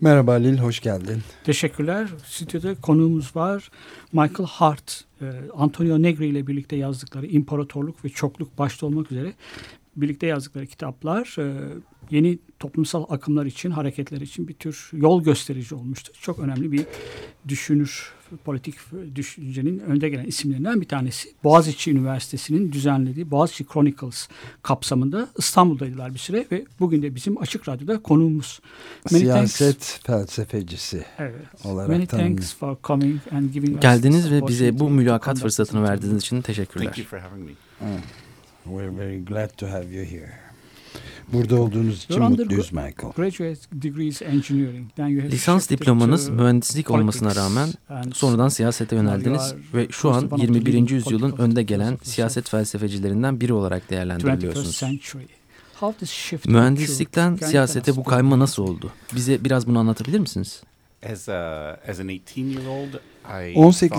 Merhaba Lil, hoş geldin. Teşekkürler. Stüdyoda konuğumuz var. Michael Hart, e, Antonio Negri ile birlikte yazdıkları İmparatorluk ve Çokluk başta olmak üzere birlikte yazdıkları kitaplar e, yeni toplumsal akımlar için, hareketler için bir tür yol gösterici olmuştur. Çok önemli bir düşünür, politik düşüncenin önde gelen isimlerinden bir tanesi. Boğaziçi Üniversitesi'nin düzenlediği Boğaziçi Chronicles kapsamında İstanbul'daydılar bir süre ve bugün de bizim Açık Radyo'da konuğumuz. Many Siyaset thanks. felsefecisi evet. olarak Many thanks for coming and giving Geldiniz ve bize bu mülakat fırsatını verdiğiniz için teşekkürler. Thank you for having me. Hmm. We're very glad to have you here. Burada olduğunuz için mutluyuz Michael. Lisans diplomanız mühendislik olmasına rağmen sonradan siyasete yöneldiniz ve şu an 21. yüzyılın önde gelen siyaset felsefecilerinden biri olarak değerlendiriliyorsunuz. Mühendislikten siyasete bu kayma nasıl oldu? Bize biraz bunu anlatabilir misiniz? As a, as an 18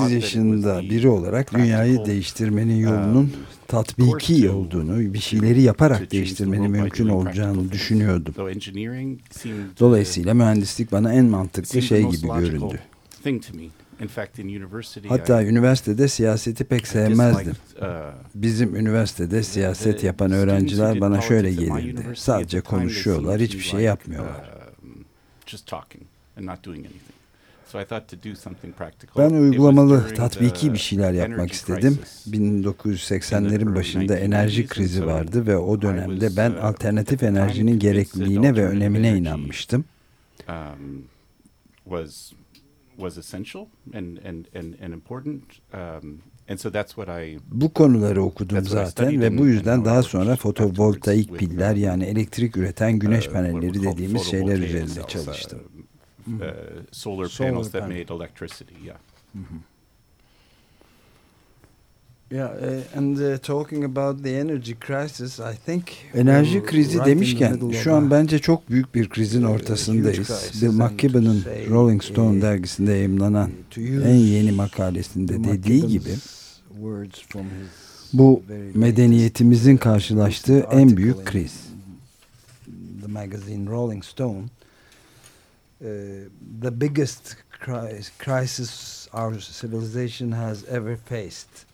yaşında biri olarak dünyayı değiştirmenin yolunun um, tatbiki olduğunu, bir şeyleri yaparak değiştirmenin mümkün olacağını düşünüyordum. Dolayısıyla mühendislik bana en mantıklı şey gibi göründü. Hatta üniversitede siyaseti pek sevmezdim. Uh, Bizim üniversitede siyaset yapan öğrenciler bana şöyle gelirdi. Sadece konuşuyorlar, hiçbir şey yapmıyorlar. Ben uygulamalı, tatbiki bir şeyler yapmak istedim. 1980'lerin başında enerji krizi vardı ve o dönemde ben uh, alternatif enerjinin gerekliliğine ve önemine inanmıştım. Um, um, bu konuları okudum zaten ve bu yüzden daha sonra fotovoltaik piller yani elektrik üreten güneş uh, panelleri dediğimiz şeyler üzerinde çalıştım. Mm-hmm. uh, solar, solar panels that made electricity. Yeah. Mm-hmm. Yeah, uh, and uh, talking about the energy crisis, I think enerji krizi right demişken şu an bence çok büyük bir krizin ortasındayız. Bill McKibben'ın Rolling Stone dergisinde yayımlanan en yeni makalesinde dediği gibi bu medeniyetimizin karşılaştığı en büyük kriz. The magazine Rolling Stone Uh, the biggest crisis our civilization has ever faced.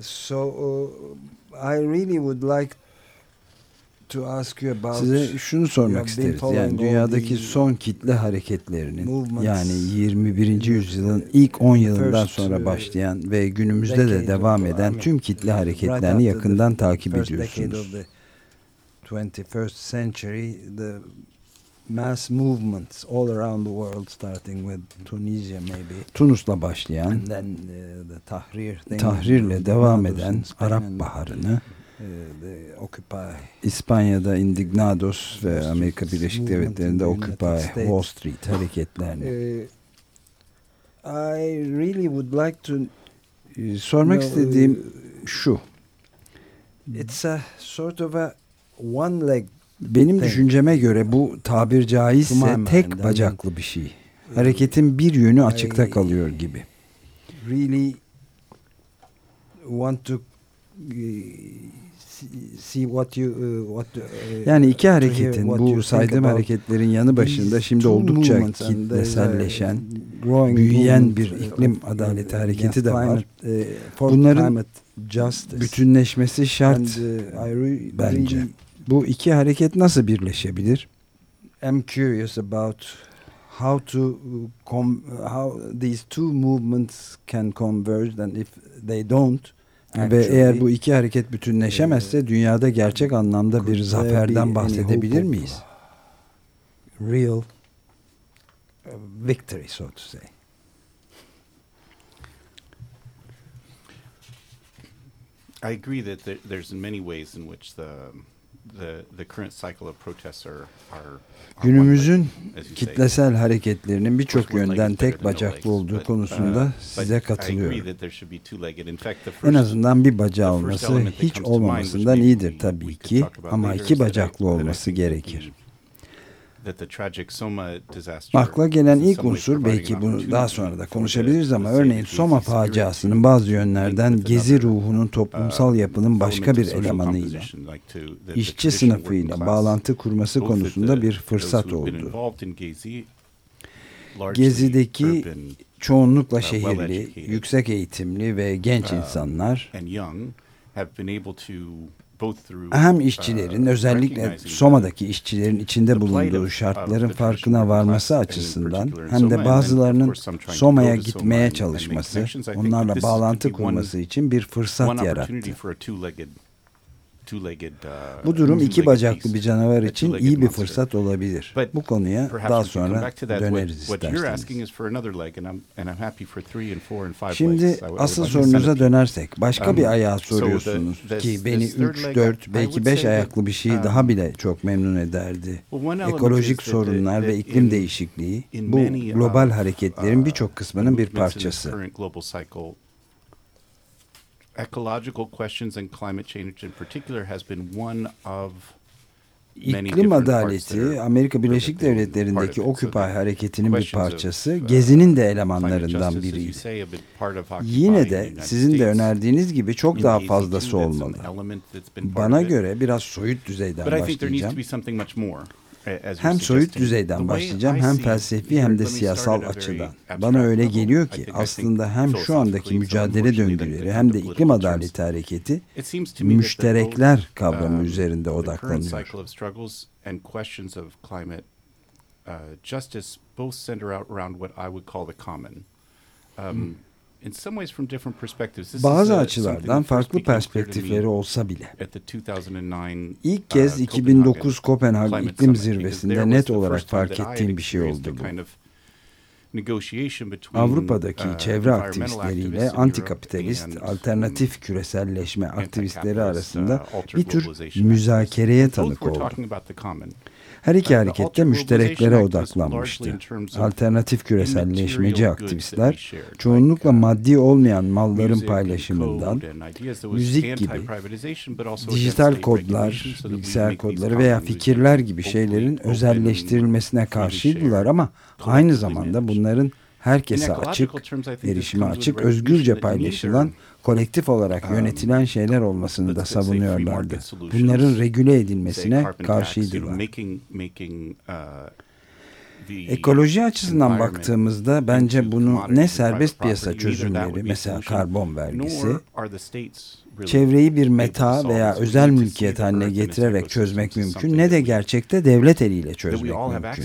So uh, I really would like to ask you about Size şunu sormak isteriz. Yani dünyadaki son kitle hareketlerinin yani 21. yüzyılın ilk 10 yılından sonra uh, başlayan ve günümüzde de devam eden tüm kitle hareketlerini yakından takip ediyorsunuz. 21st century the mass movements all around the world starting with Tunisia maybe. Tunus'la başlayan And then, uh, the tahrir tahrirle devam eden Arap Baharı'nı uh, Occupy. İspanya'da Indignados ve Amerika Birleşik Devletleri'nde Occupy Wall Street hareketlerini. Uh, I really would like to sormak istediğim uh, şu. It's a sort of a one leg benim Tek. düşünceme göre bu tabir caizse tek bacaklı bir şey. Hareketin bir yönü açıkta kalıyor gibi. Really want to uh, see what you uh, what uh, yani iki hareketin bu saydığım hareketlerin yanı başında şimdi oldukça kitleselleşen, büyüyen bir iklim adaleti hareketi de var. Bunların bütünleşmesi şart bence. Bu iki hareket nasıl birleşebilir? I'm curious about how to com how these two movements can converge and if they don't Actually, Ve eğer bu iki hareket bütünleşemezse uh, dünyada gerçek anlamda bir zaferden bahsedebilir miyiz? Real uh, victory so to say. I agree that there, there's many ways in which the the the current cycle of protests are are Günümüzün kitlesel hareketlerinin birçok yönden tek bacaklı olduğu konusunda uh, size katılıyorum. En azından bir bacağı olması hiç olmamasından iyidir tabii ki ama iki bacaklı olması gerekir. Akla gelen ilk unsur belki bunu daha sonra da konuşabiliriz ama örneğin Soma faciasının bazı yönlerden gezi ruhunun toplumsal yapının başka bir elemanıyla, işçi sınıfıyla bağlantı kurması konusunda bir fırsat oldu. Gezideki çoğunlukla şehirli, yüksek eğitimli ve genç insanlar hem işçilerin özellikle Soma'daki işçilerin içinde bulunduğu şartların farkına varması açısından hem de bazılarının Soma'ya gitmeye çalışması, onlarla bağlantı kurması için bir fırsat yarattı. Uh, Bu durum iki bacaklı bir canavar için iyi bir fırsat olabilir. Bu konuya daha sonra döneriz isterseniz. Şimdi asıl sorunuza dönersek başka bir um, ayağa soruyorsunuz ki beni 3, 4 belki 5 ayaklı bir şey daha um, bile çok memnun ederdi. Ekolojik sorunlar ve iklim değişikliği bu global hareketlerin uh, birçok kısmının bir parçası ecological questions and climate change in particular has been one of İklim adaleti Amerika Birleşik Devletleri'ndeki Occupy hareketinin bir parçası, uh, Gezi'nin de elemanlarından biriydi. Yine de sizin de önerdiğiniz gibi çok daha fazlası olmalı. Bana göre biraz soyut düzeyden başlayacağım. Hem soyut düzeyden başlayacağım hem felsefi hem de siyasal açıdan. Bana öyle geliyor ki aslında hem şu andaki mücadele döngüleri hem de iklim adaleti hareketi müşterekler kavramı um, üzerinde odaklanıyor. Bazı açılardan farklı perspektifleri olsa bile ilk uh, kez 2009 Kopenhag İklim Zirvesi'nde net olarak fark ettiğim bir şey oldu bu. Avrupa'daki uh, çevre aktivistleriyle antikapitalist, alternatif küreselleşme aktivistleri arasında uh, bir tür müzakereye tanık oldum. Her iki harekette müştereklere odaklanmıştı. Alternatif küreselleşmeci aktivistler çoğunlukla maddi olmayan malların paylaşımından, müzik gibi, dijital kodlar, bilgisayar kodları veya fikirler gibi şeylerin özelleştirilmesine karşıydılar ama aynı zamanda bunların herkese açık, erişime açık, özgürce paylaşılan, kolektif olarak um, yönetilen şeyler olmasını da savunuyorlardı. Bunların regüle edilmesine karşıydılar. Uh, Ekoloji açısından baktığımızda bence bunu ne serbest piyasa çözümleri mesela karbon vergisi çevreyi bir meta veya özel mülkiyet haline getirerek çözmek mümkün ne de gerçekte devlet eliyle çözmek mümkün.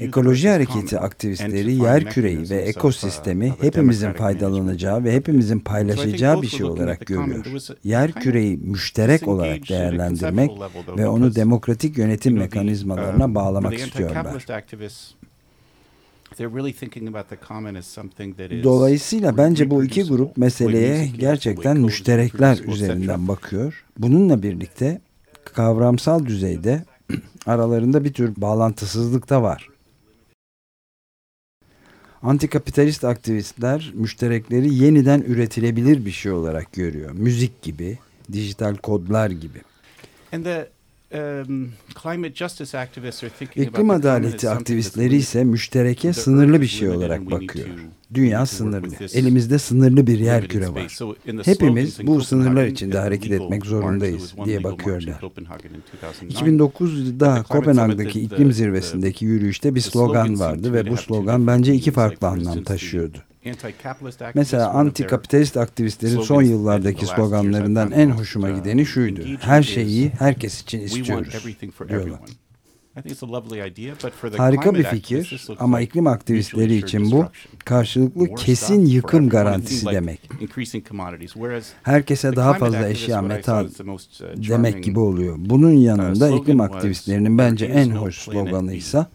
Ekoloji hareketi aktivistleri yer küreyi ve uh, ekosistemi hepimizin faydalanacağı ve hepimizin paylaşacağı bir şey olarak görüyor. Yer küreyi müşterek olarak değerlendirmek ve onu demokratik yönetim mekanizmalarına um, bağlamak istiyorlar. Dolayısıyla bence bu iki grup meseleye gerçekten müşterekler üzerinden bakıyor. Bununla birlikte kavramsal düzeyde aralarında bir tür bağlantısızlık da var. Antikapitalist aktivistler müşterekleri yeniden üretilebilir bir şey olarak görüyor. Müzik gibi, dijital kodlar gibi. And the Um, İklim adaleti aktivistleri ise müştereke sınırlı bir şey olarak bakıyor. Dünya sınırlı. Elimizde sınırlı bir yer küre var. Hepimiz bu sınırlar içinde hareket etmek zorundayız diye bakıyorlar. 2009'da Kopenhag'daki iklim zirvesindeki yürüyüşte bir slogan vardı ve bu slogan bence iki farklı anlam taşıyordu. Mesela anti-kapitalist aktivistlerin son yıllardaki sloganlarından en hoşuma gideni şuydu. Her şeyi herkes için istiyoruz diyorlar. Harika bir fikir ama iklim aktivistleri için bu karşılıklı kesin yıkım garantisi demek. Herkese daha fazla eşya metal demek gibi oluyor. Bunun yanında iklim aktivistlerinin bence en hoş sloganı ise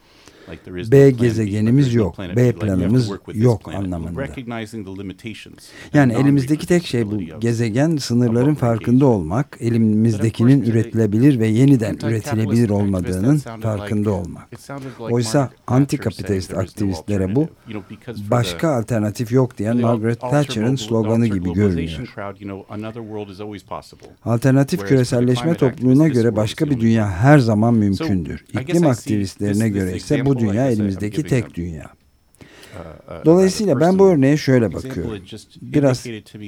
B gezegenimiz yok, B planımız yok anlamında. Yani elimizdeki tek şey bu gezegen sınırların farkında olmak, elimizdekinin üretilebilir ve yeniden üretilebilir olmadığının farkında olmak. Oysa antikapitalist aktivistlere bu başka alternatif yok diyen Margaret Thatcher'ın sloganı gibi görünüyor. Alternatif küreselleşme topluluğuna göre başka bir dünya her zaman mümkündür. İklim aktivistlerine göre ise bu dünya elimizdeki tek dünya. Uh, uh, Dolayısıyla ben bu örneğe şöyle bakıyorum. Biraz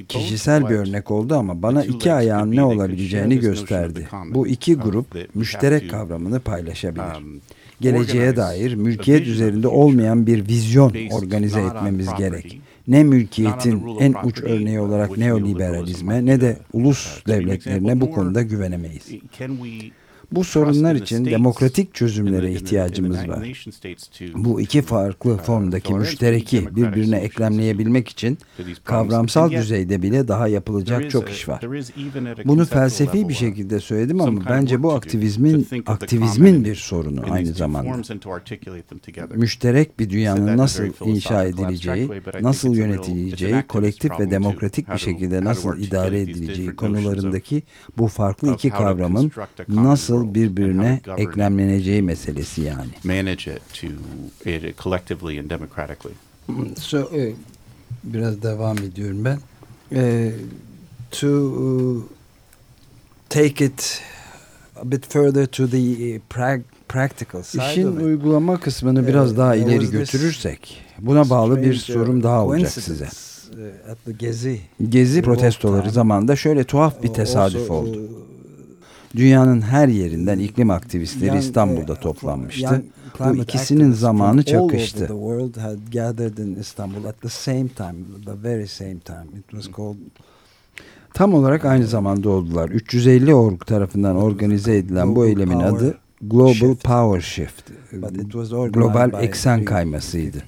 kişisel bir örnek oldu ama bana iki ayağın ne olabileceğini gösterdi. Bu iki grup müşterek kavramını paylaşabilir. Um, Geleceğe dair mülkiyet üzerinde olmayan bir vizyon organize etmemiz gerek. Ne mülkiyetin en uç örneği olarak neoliberalizme ne de ulus devletlerine bu konuda güvenemeyiz. Bu sorunlar için demokratik çözümlere ihtiyacımız var. Bu iki farklı uh, formdaki müştereki birbirine eklemleyebilmek için kavramsal düzeyde bile daha yapılacak çok iş var. Bunu felsefi bir şekilde söyledim ama bence bu aktivizmin aktivizmin bir sorunu aynı zamanda. Müşterek bir dünyanın nasıl inşa edileceği, nasıl yönetileceği, kolektif ve demokratik bir şekilde nasıl idare edileceği konularındaki bu farklı iki kavramın nasıl nasıl birbirine eklemleneceği meselesi yani. Manage it to it collectively and democratically. So, e, biraz devam ediyorum ben. E, to uh, take it a bit further to the e, prag practical side İşin uygulama kısmını biraz daha ileri götürürsek buna bağlı bir sorum daha olacak size. Gezi, Gezi protestoları zamanında şöyle tuhaf bir tesadüf oldu. Dünyanın her yerinden iklim aktivistleri İstanbul'da toplanmıştı. Bu ikisinin zamanı çakıştı. Tam olarak aynı zamanda oldular. 350 org tarafından organize edilen bu eylemin adı Global Power Shift. Global eksen kaymasıydı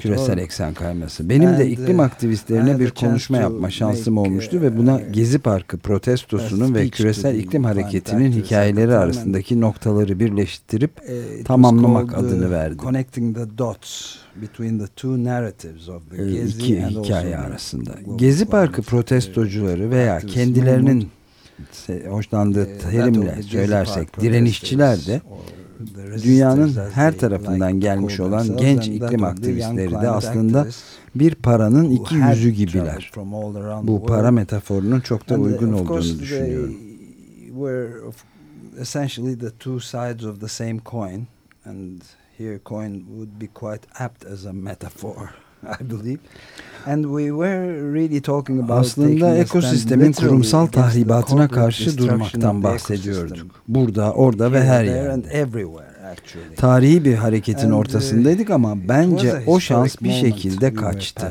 küresel eksen kayması. Benim de iklim aktivistlerine bir konuşma yapma şansım olmuştu ve buna uh, Gezi Parkı protestosunun ve küresel iklim hareketinin hikayeleri arasındaki noktaları birleştirip tamamlamak adını verdim. Connecting the dots between the two narratives of the Gezi İki hikaye arasında. Gezi Parkı protestocuları veya kendilerinin hoşlandığı terimle söylersek direnişçiler de dünyanın her tarafından gelmiş olan genç iklim aktivistleri de aslında bir paranın iki yüzü gibiler. Bu para metaforunun çok da uygun olduğunu düşünüyorum. essentially the two sides of the same coin and here coin would be quite apt as a metaphor. I believe. And we were really talking about Aslında ekosistemin kurumsal tahribatına karşı durmaktan bahsediyorduk. Burada, orada ve her yerde. Tarihi bir hareketin uh, ortasındaydık ama bence o şans bir şekilde kaçtı.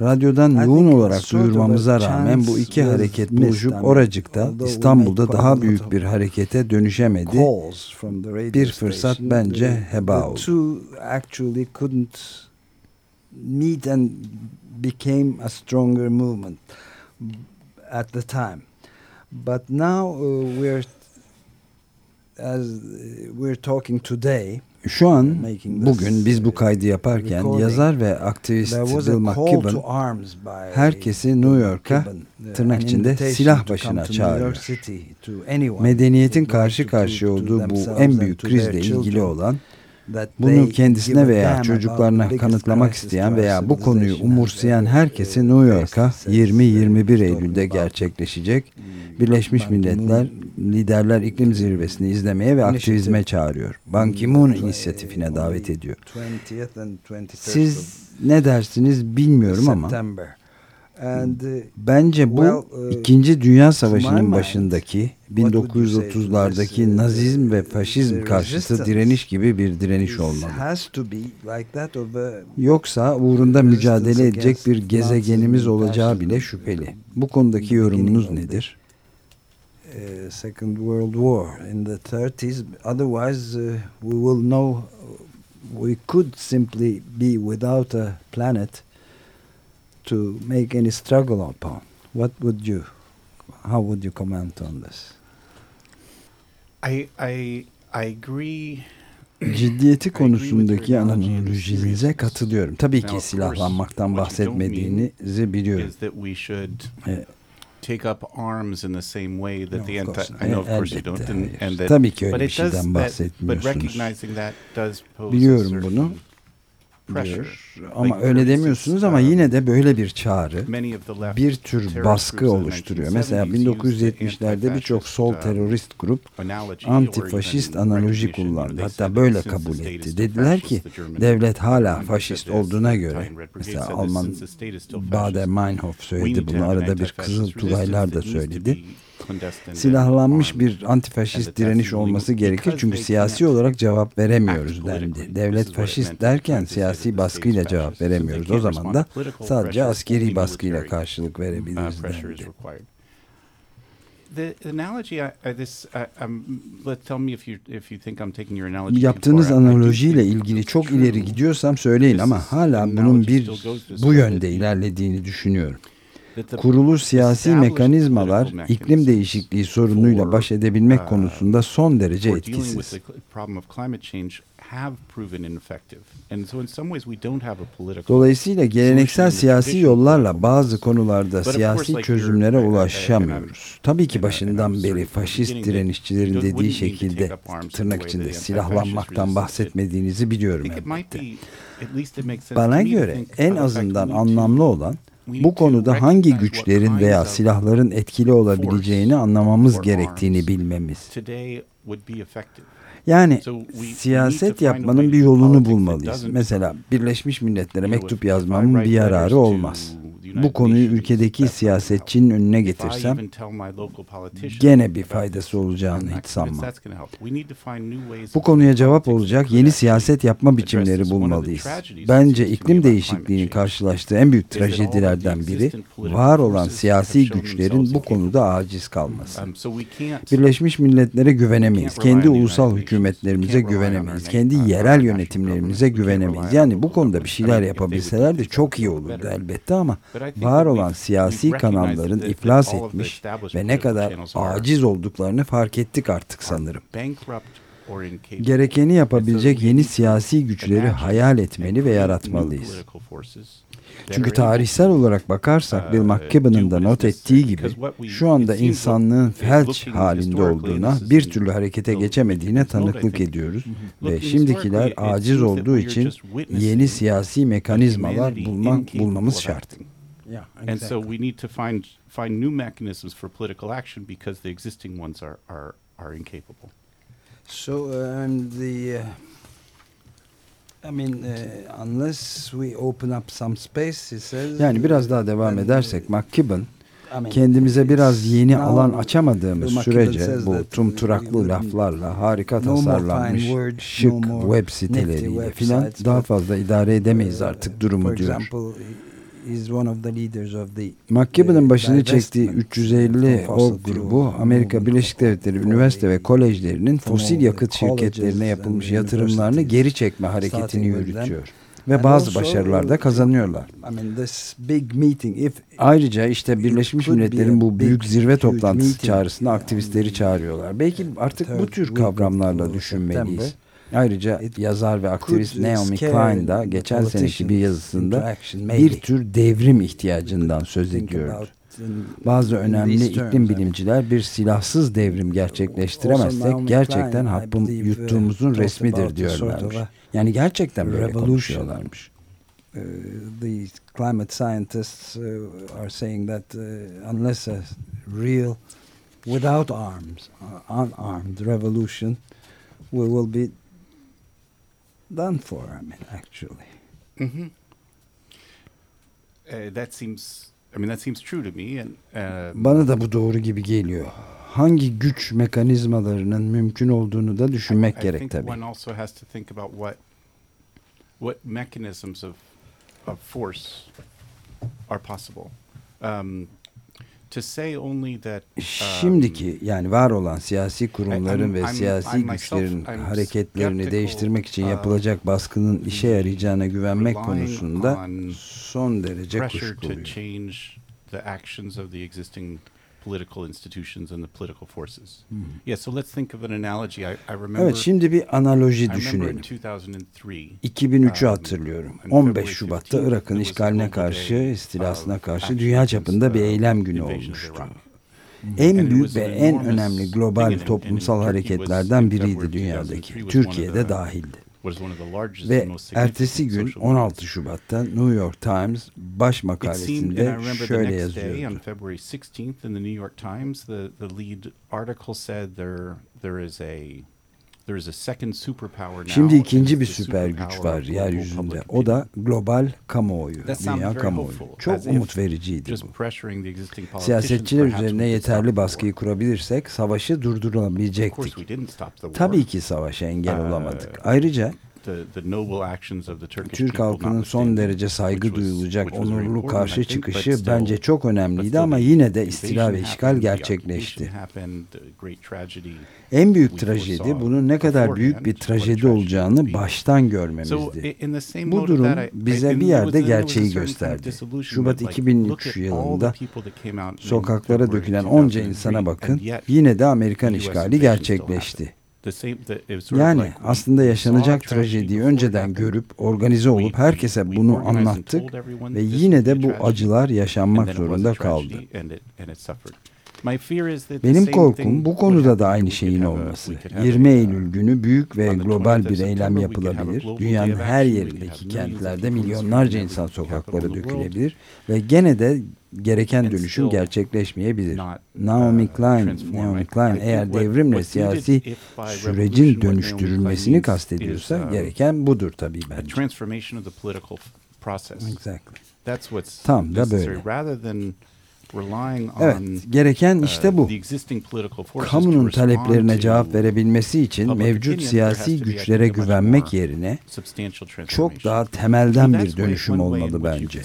Radyodan yoğun olarak duyurmamıza rağmen bu iki hareket buluşup oracıkta İstanbul'da daha büyük bir harekete dönüşemedi. Bir fırsat bence heba oldu meet and became a stronger movement at the time. But now uh, we're as uh, we're talking today Şu an bugün biz bu kaydı yaparken yazar ve aktivist Bill McKibben herkesi New York'a tırnak içinde silah başına çağırıyor. Medeniyetin karşı karşıya olduğu bu en büyük krizle ilgili olan bunu kendisine veya çocuklarına kanıtlamak isteyen veya bu konuyu umursayan herkesi New York'a 20-21 Eylül'de gerçekleşecek Birleşmiş Milletler Liderler İklim Zirvesini izlemeye ve aktivizme çağırıyor. Ban Ki-moon inisiyatifine davet ediyor. Siz ne dersiniz bilmiyorum ama Uh, Bence bu uh, İkinci Dünya Savaşı'nın başındaki 1930'lardaki Nazizm ve Faşizm karşıtı direniş gibi bir direniş olmalı. Yoksa uğrunda mücadele edecek bir gezegenimiz olacağı bile şüpheli. Bu konudaki yorumunuz nedir? Uh, Second World War in the 30s. Otherwise, we will know we could simply be without a planet to make any struggle upon, what would you, how would you comment on this? I, I, I agree ciddiyeti konusundaki analojinize katılıyorum. Tabii ki silahlanmaktan bahsetmediğinizi biliyorum. Evet take up arms in the same way that the anti I know of course you don't and, and that Tabii ki öyle bir şeyden bahsetmiyorsunuz. Biliyorum bunu. Diyor. Ama öyle demiyorsunuz ama yine de böyle bir çağrı bir tür baskı oluşturuyor. Mesela 1970'lerde birçok sol uh, terörist grup antifaşist analoji kullandı. Hatta böyle kabul etti. Dediler ki devlet hala faşist olduğuna göre mesela Alman Bader-Meinhof söyledi bunu. Arada bir Kızıl Tulaylar da söyledi silahlanmış bir antifaşist direniş olması gerekir. Çünkü siyasi olarak cevap veremiyoruz dendi. Devlet faşist derken siyasi baskıyla cevap veremiyoruz. O zaman da sadece askeri baskıyla karşılık verebiliriz dendi. Yaptığınız analojiyle ilgili çok ileri gidiyorsam söyleyin ama hala bunun bir bu yönde ilerlediğini düşünüyorum. Kurulu siyasi mekanizmalar iklim değişikliği sorunuyla baş edebilmek uh, konusunda son derece etkisiz. Dolayısıyla geleneksel siyasi yollarla bazı konularda siyasi çözümlere ulaşamıyoruz. Tabii ki başından beri faşist direnişçilerin dediği şekilde tırnak içinde silahlanmaktan bahsetmediğinizi biliyorum elbette. Bana göre en azından anlamlı olan bu konuda hangi güçlerin veya silahların etkili olabileceğini anlamamız gerektiğini bilmemiz. Yani siyaset yapmanın bir yolunu bulmalıyız. Mesela Birleşmiş Milletler'e mektup yazmamın bir yararı olmaz bu konuyu ülkedeki siyasetçinin önüne getirsem gene bir faydası olacağını hiç sanmam. Bu konuya cevap olacak yeni siyaset yapma biçimleri bulmalıyız. Bence iklim değişikliğinin karşılaştığı en büyük trajedilerden biri var olan siyasi güçlerin bu konuda aciz kalması. Birleşmiş Milletler'e güvenemeyiz. Kendi ulusal hükümetlerimize güvenemeyiz. Kendi yerel yönetimlerimize güvenemeyiz. Yani bu konuda bir şeyler yapabilseler de çok iyi olurdu elbette ama var olan siyasi kanalların iflas etmiş ve ne kadar aciz olduklarını fark ettik artık sanırım. Gerekeni yapabilecek yeni siyasi güçleri hayal etmeli ve yaratmalıyız. Çünkü tarihsel olarak bakarsak Bill McKibben'ın da not ettiği gibi şu anda insanlığın felç halinde olduğuna bir türlü harekete geçemediğine tanıklık ediyoruz ve şimdikiler aciz olduğu için yeni siyasi mekanizmalar bulmak bulmamız şart. Yeah, exactly. And so we need to find find new mechanisms for political action because the existing ones are are are incapable. So uh, and the. Uh, I mean, uh, unless we open up some space, he says. Yani biraz daha devam edersek, McKibben kendimize biraz yeni alan açamadığımız sürece bu tumturaklı laflarla harika tasarlanmış şık web siteleriyle filan daha fazla idare edemeyiz artık durumu diyor. McKibben'ın başını çektiği 350 o grubu Amerika Birleşik Devletleri üniversite ve kolejlerinin fosil yakıt şirketlerine yapılmış yatırımlarını geri çekme hareketini yürütüyor ve bazı başarılar da kazanıyorlar. Ayrıca işte Birleşmiş Milletler'in bu büyük zirve toplantısı çağrısında aktivistleri çağırıyorlar. Belki artık bu tür kavramlarla düşünmeliyiz. Ayrıca yazar ve aktivist Naomi Klein da geçen seneki bir yazısında bir tür devrim ihtiyacından söz ediyor. Bazı önemli iklim bilimciler bir silahsız devrim gerçekleştiremezsek gerçekten hapım yuttuğumuzun resmidir diyorlarmış. Yani gerçekten böyle konuşuyorlarmış. Uh, the climate scientists uh, are saying that uh, unless a real without arms uh, unarmed revolution we will be done for. I mean, actually. Mm-hmm. Uh, that seems. I mean, that seems true to me. And um, bana da bu doğru gibi geliyor. Hangi güç mekanizmalarının mümkün olduğunu da düşünmek I, I gerek tabii. One also has to think about what what mechanisms of of force are possible. Um, Şimdiki um, yani var olan siyasi kurumların ve siyasi güçlerin hareketlerini değiştirmek için um, yapılacak baskının işe yarayacağına güvenmek konusunda son derece kuşkuluyum. Political institutions and the political forces. Hmm. Yeah, so let's think of an analogy. I, I remember, evet, şimdi bir analoji düşünelim. 2003'ü um, hatırlıyorum. 15 Şubat'ta Irak'ın işgaline karşı, istilasına karşı dünya çapında bir uh, eylem günü olmuştu. En büyük ve en önemli global toplumsal hareketlerden biriydi dünyadaki. Türkiye'de dahildi. Ve ertesi gün 16 Şubat'ta New York Times baş makalesinde şöyle yazıyordu. February 16th in the New York Times, the, the lead article said there, there is a Şimdi ikinci bir süper güç var yeryüzünde. O da global kamuoyu, dünya kamuoyu. Çok umut vericiydi bu. Siyasetçiler üzerine yeterli baskıyı kurabilirsek savaşı durdurulabilecektik. Tabii ki savaşa engel uh, olamadık. Ayrıca Türk halkının son derece saygı duyulacak onurlu karşı çıkışı bence çok önemliydi ama yine de istila ve işgal gerçekleşti. En büyük trajedi bunun ne kadar büyük bir trajedi olacağını baştan görmemizdi. Bu durum bize bir yerde gerçeği gösterdi. Şubat 2003 yılında sokaklara dökülen onca insana bakın yine de Amerikan işgali gerçekleşti. Yani aslında yaşanacak trajediyi önceden görüp organize olup herkese bunu anlattık ve yine de bu acılar yaşanmak zorunda kaldı. Benim korkum bu konuda da aynı şeyin olması. 20 Eylül günü büyük ve global bir eylem yapılabilir. Dünyanın her yerindeki kentlerde milyonlarca insan sokaklara dökülebilir ve gene de gereken dönüşüm gerçekleşmeyebilir. Naomi Klein, Naomi Klein eğer devrimle siyasi sürecin dönüştürülmesini kastediyorsa um, gereken budur tabii bence. Exactly. Tam da böyle. Evet, gereken işte bu. Uh, Kamunun taleplerine cevap verebilmesi için mevcut siyasi güçlere güvenmek yerine çok daha temelden bir dönüşüm olmalı bence.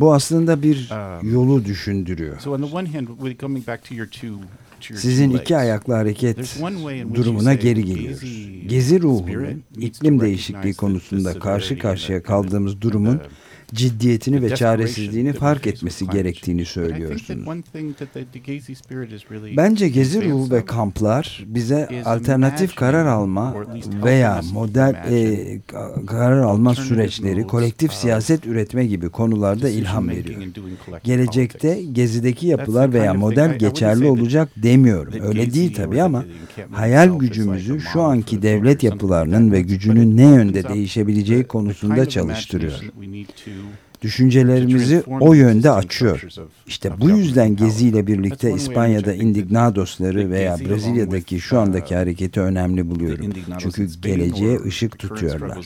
Bu aslında bir um, yolu düşündürüyor. Sizin iki ayaklı hareket durumuna geri geliyoruz. Gezi ruhunun iklim değişikliği konusunda karşı karşıya kaldığımız durumun ciddiyetini ve çaresizliğini fark etmesi gerektiğini söylüyorsunuz. Bence gezi ruhu ve kamplar bize alternatif karar alma veya model e, karar alma süreçleri, kolektif siyaset üretme gibi konularda ilham veriyor. Gelecekte gezideki yapılar veya model geçerli olacak demiyorum. Öyle değil tabii ama hayal gücümüzü şu anki devlet yapılarının ve gücünün ne yönde değişebileceği konusunda çalıştırıyor düşüncelerimizi o yönde açıyor. İşte bu yüzden Gezi ile birlikte İspanya'da Indignadosları veya Brezilya'daki şu andaki hareketi önemli buluyorum. Çünkü geleceğe ışık tutuyorlar.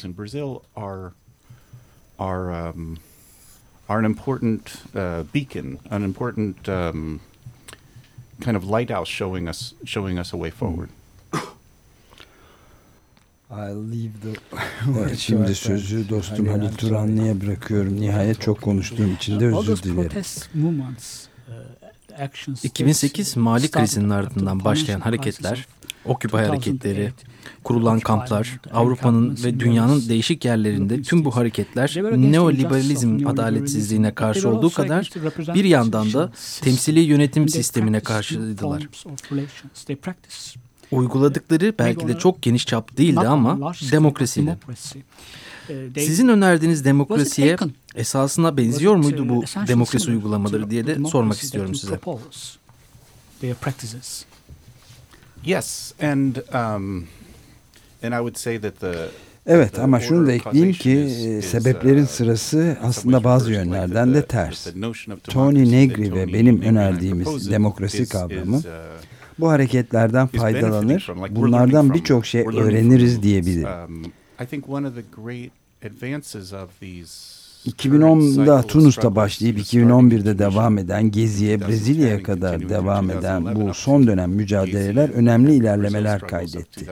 are an important uh, beacon, an important um, kind of lighthouse showing us showing us a way forward. evet, şimdi sözü dostum Halil Turanlı'ya bırakıyorum. Nihayet çok konuştuğum için de özür dilerim. 2008 Mali krizinin ardından başlayan hareketler, Occupy hareketleri, kurulan kamplar, Avrupa'nın ve dünyanın değişik yerlerinde tüm bu hareketler neoliberalizm adaletsizliğine karşı olduğu kadar bir yandan da temsili yönetim sistemine karşıydılar. Uyguladıkları belki de çok geniş çap değildi ama demokrasiydi. Sizin önerdiğiniz demokrasiye esasına benziyor muydu bu demokrasi uygulamaları diye de sormak istiyorum size. Yes, and um, and I would say that the Evet ama şunu da ekleyeyim ki e, sebeplerin uh, sırası aslında bazı yönlerden de ters. Tony Negri ve benim önerdiğimiz demokrasi kavramı uh, bu hareketlerden faydalanır, bunlardan birçok şey öğreniriz diyebilirim. 2010'da um, Tunus'ta başlayıp 2011'de devam eden Gezi'ye Brezilya'ya kadar devam eden bu son dönem mücadeleler önemli ilerlemeler kaydetti.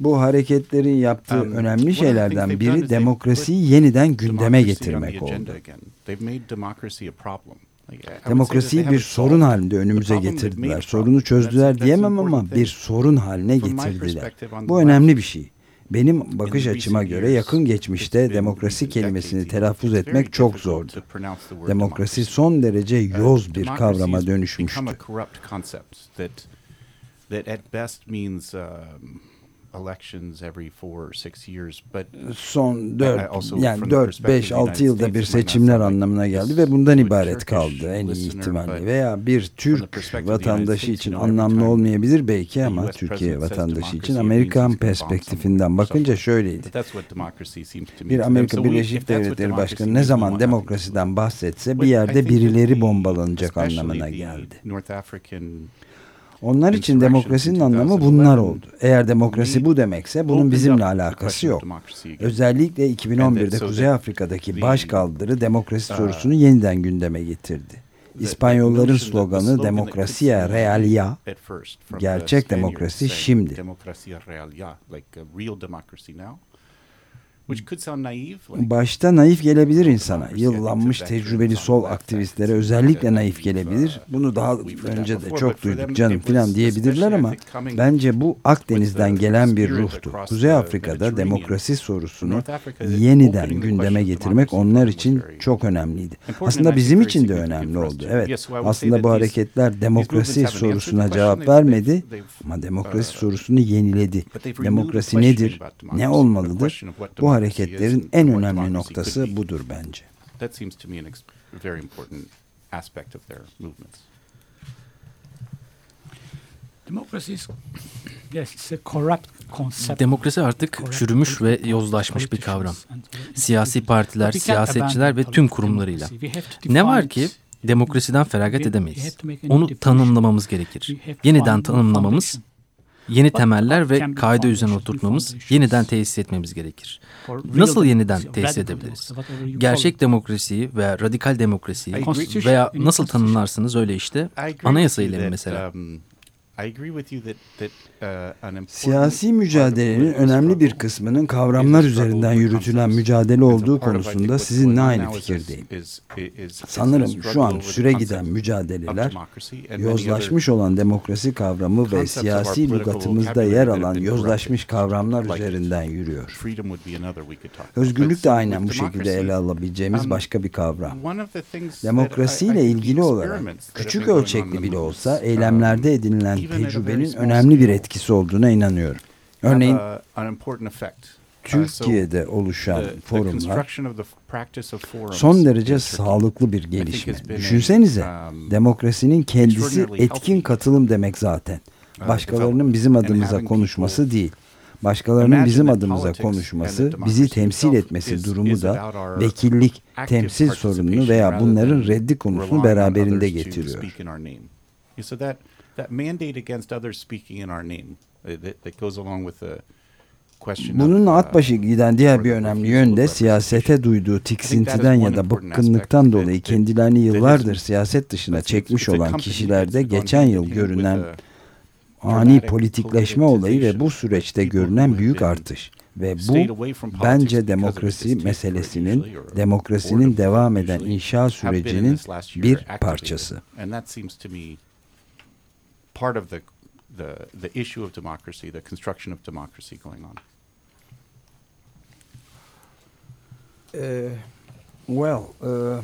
Bu hareketlerin yaptığı um, önemli şeylerden biri demokrasiyi yeniden gündeme getirmek oldu. Demokrasiyi bir sorun halinde önümüze getirdiler. Sorunu çözdüler diyemem ama bir sorun haline getirdiler. Bu önemli bir şey. Benim bakış açıma göre yakın geçmişte demokrasi kelimesini telaffuz etmek çok zordu. Demokrasi son derece yoz bir kavrama dönüşmüştü. That at best means um, elections every four or six years. But son 4 yani 4 5 6 yılda bir seçimler anlamına geldi ve bundan ibaret kaldı en iyi ihtimalle veya bir Türk vatandaşı için anlamlı olmayabilir belki ama Türkiye vatandaşı için Amerikan perspektifinden bakınca şöyleydi. Bir Amerika Birleşik Devletleri Başkanı ne zaman demokrasiden bahsetse bir yerde birileri bombalanacak anlamına geldi. Onlar için demokrasinin anlamı bunlar oldu. Eğer demokrasi bu demekse bunun bizimle alakası yok. Özellikle 2011'de Kuzey Afrika'daki baş kaldırı demokrasi sorusunu yeniden gündeme getirdi. İspanyolların sloganı Demokrasiya Realia, gerçek demokrasi şimdi. Başta naif gelebilir insana. Yıllanmış tecrübeli sol aktivistlere özellikle naif gelebilir. Bunu daha önce de çok duyduk canım filan diyebilirler ama bence bu Akdeniz'den gelen bir ruhtu. Kuzey Afrika'da demokrasi sorusunu yeniden gündeme getirmek onlar için çok önemliydi. Aslında bizim için de önemli oldu. Evet aslında bu hareketler demokrasi sorusuna cevap vermedi ama demokrasi sorusunu yeniledi. Demokrasi nedir? Ne olmalıdır? Bu hareketlerin en önemli noktası budur bence. That seems to me an very important aspect of their movements. Demokrasi artık çürümüş ve yozlaşmış bir kavram. Siyasi partiler, siyasetçiler ve tüm kurumlarıyla. Ne var ki demokrasiden feragat edemeyiz. Onu tanımlamamız gerekir. Yeniden tanımlamamız yeni temeller ve kaide üzerine oturtmamız, yeniden tesis etmemiz gerekir. Nasıl yeniden tesis edebiliriz? Gerçek demokrasiyi veya radikal demokrasiyi veya nasıl tanımlarsınız öyle işte. Anayasa ile mesela. Uh, Siyasi mücadelenin önemli bir kısmının kavramlar üzerinden yürütülen mücadele olduğu konusunda sizinle aynı fikirdeyim. Sanırım şu an süre giden mücadeleler, yozlaşmış olan demokrasi kavramı ve siyasi lügatımızda yer alan yozlaşmış kavramlar üzerinden yürüyor. Özgürlük de aynen bu şekilde ele alabileceğimiz um, başka bir kavram. Demokrasiyle ilgili olarak küçük ölçekli bile olsa eylemlerde edinilen tecrübenin önemli bir etkisi olduğuna inanıyorum. Örneğin Türkiye'de oluşan forumlar son derece sağlıklı bir gelişme. Düşünsenize um, demokrasinin kendisi etkin katılım demek zaten. Uh, Başkalarının bizim adımıza konuşması değil. Başkalarının bizim adımıza konuşması, bizi temsil etmesi durumu da vekillik, temsil sorununu veya bunların reddi konusunu beraberinde getiriyor that mandate against others speaking in our name uh, that, that goes along with the Bununla at başı giden diğer bir önemli yön de siyasete duyduğu tiksintiden ya da bıkkınlıktan dolayı kendilerini yıllardır siyaset dışına çekmiş olan kişilerde geçen yıl görünen ani politikleşme olayı ve bu süreçte görünen büyük artış. Ve bu bence demokrasi meselesinin, demokrasinin devam eden inşa sürecinin bir parçası part of the, the, the issue of democracy, the construction of democracy going on? Uh, well, uh,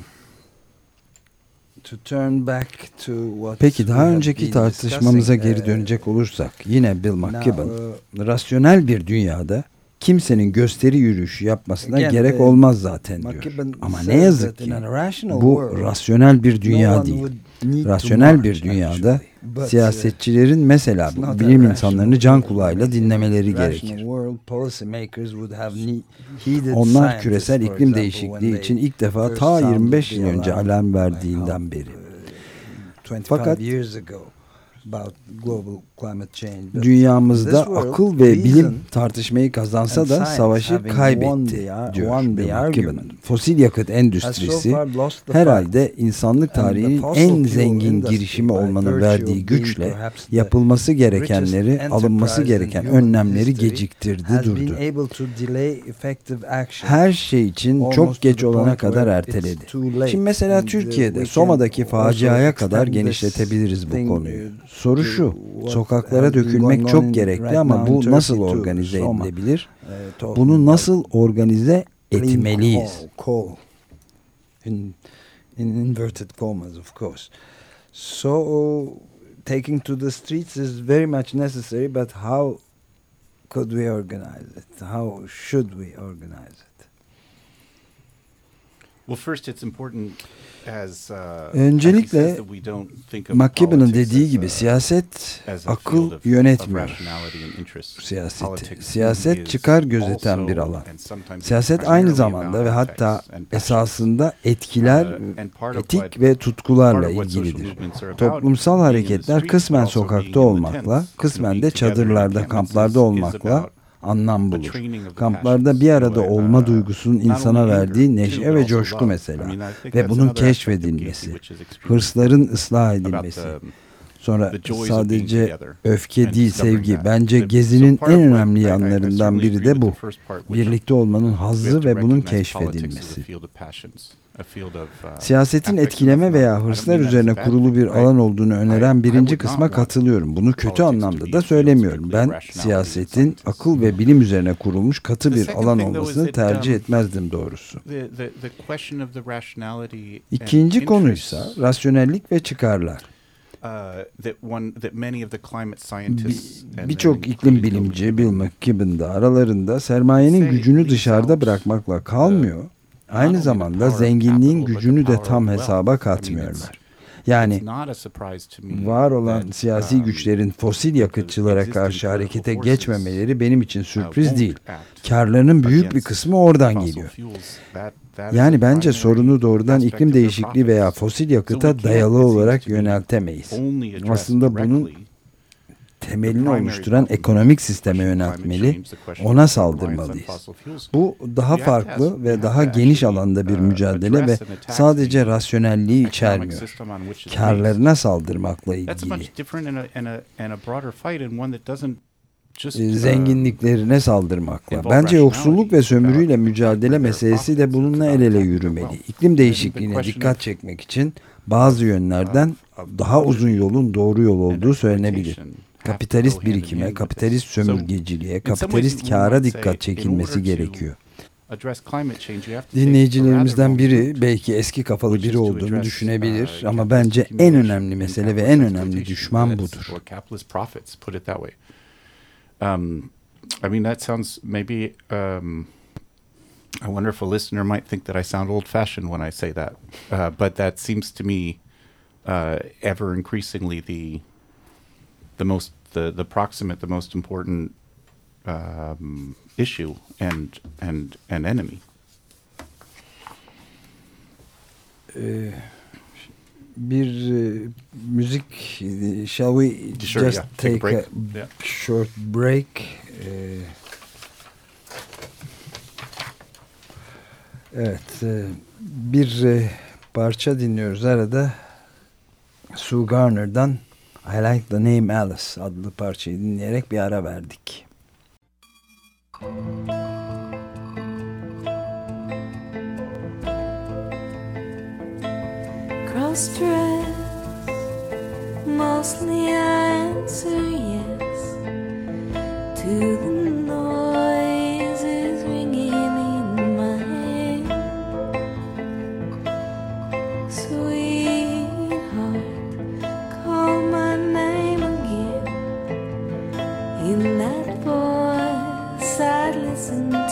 Peki daha önceki tartışmamıza geri uh, dönecek olursak yine Bill McKibben uh, rasyonel bir dünyada kimsenin gösteri yürüyüşü yapmasına gerek olmaz zaten diyor. Ama ne yazık ki bu rasyonel bir dünya değil. Rasyonel bir dünyada siyasetçilerin mesela bilim insanlarını can kulağıyla dinlemeleri gerekir. Onlar küresel iklim değişikliği için ilk defa ta 25 yıl önce alarm verdiğinden beri. Fakat dünyamızda akıl ve bilim tartışmayı kazansa da savaşı kaybetti diyor Bill Fosil yakıt endüstrisi herhalde insanlık tarihinin en zengin girişimi olmanın verdiği güçle yapılması gerekenleri, alınması gereken önlemleri geciktirdi durdu. Her şey için çok geç olana kadar erteledi. Şimdi mesela Türkiye'de Soma'daki faciaya kadar genişletebiliriz bu konuyu. Soru şu, sokaklara dökülmek çok gerekli ama bu nasıl organize edilebilir? Uh, Bunu nasıl organize etmeliyiz? In, in inverted commas of course. So taking to the streets is very much necessary but how could we organize it? How should we organize it? Well, first it's important Uh, Öncelikle McKibben'ın dediği gibi siyaset akıl yönetmiyor. Siyaseti. Siyaset çıkar gözeten bir alan. Siyaset aynı zamanda ve hatta esasında etkiler, uh, etik ve tutkularla ilgilidir. Toplumsal hareketler kısmen sokakta olmakla, kısmen de çadırlarda, kamplarda olmakla anlam bulur. Kamplarda bir arada olma duygusunun insana verdiği neşe ve coşku mesela ve bunun keşfedilmesi, hırsların ıslah edilmesi, Sonra sadece öfke değil sevgi. Bence gezinin en önemli yanlarından biri de bu. Birlikte olmanın hazzı ve bunun keşfedilmesi. Uh, Siyasetin etkileme veya hırslar üzerine kurulu bir alan olduğunu öneren birinci kısma katılıyorum. Bunu kötü anlamda da söylemiyorum. Ben siyasetin akıl ve bilim üzerine kurulmuş katı bir alan olmasını tercih um, etmezdim doğrusu. İkinci konuysa rasyonellik ve çıkarlar. Birçok iklim bilimci Bill McKibben da aralarında sermayenin gücünü dışarıda bırakmakla kalmıyor Aynı zamanda zenginliğin gücünü de tam hesaba katmıyorlar. Yani var olan siyasi um, güçlerin fosil yakıtçılara karşı harekete geçmemeleri benim için uh, sürpriz değil. Karlarının büyük bir kısmı oradan geliyor. Yani bence sorunu doğrudan iklim değişikliği veya fosil yakıta dayalı olarak yöneltemeyiz. Aslında bunun temelini oluşturan ekonomik sisteme yöneltmeli, ona saldırmalıyız. Bu daha farklı ve daha geniş alanda bir uh, mücadele ve sadece rasyonelliği içermiyor. Karlarına saldırmakla ilgili. Ee, zenginliklerine saldırmakla. Bence yoksulluk ve sömürüyle mücadele meselesi de bununla el ele yürümeli. İklim değişikliğine dikkat çekmek için bazı yönlerden daha uzun yolun doğru yol olduğu söylenebilir kapitalist birikime, kapitalist sömürgeciliğe, kapitalist kâra dikkat çekilmesi gerekiyor. Dinleyicilerimizden biri belki eski kafalı biri olduğunu düşünebilir uh, ama bence en önemli mesele ve en önemli düşman budur. Um, I mean that sounds maybe um, I wonder if a listener might think that I sound old-fashioned when I say that, uh, but that seems to me uh, ever increasingly the the most the the proximate, the most important um, issue and and and enemy. Ee, bir e, müzik shall we sure, just yeah. take, take, a, break? a yeah. short break ee, evet e, bir e, parça dinliyoruz arada Sue Garner'dan I Like the Name Alice adlı parçayı dinleyerek bir ara verdik. Cross dress, mostly answer yes to the noises do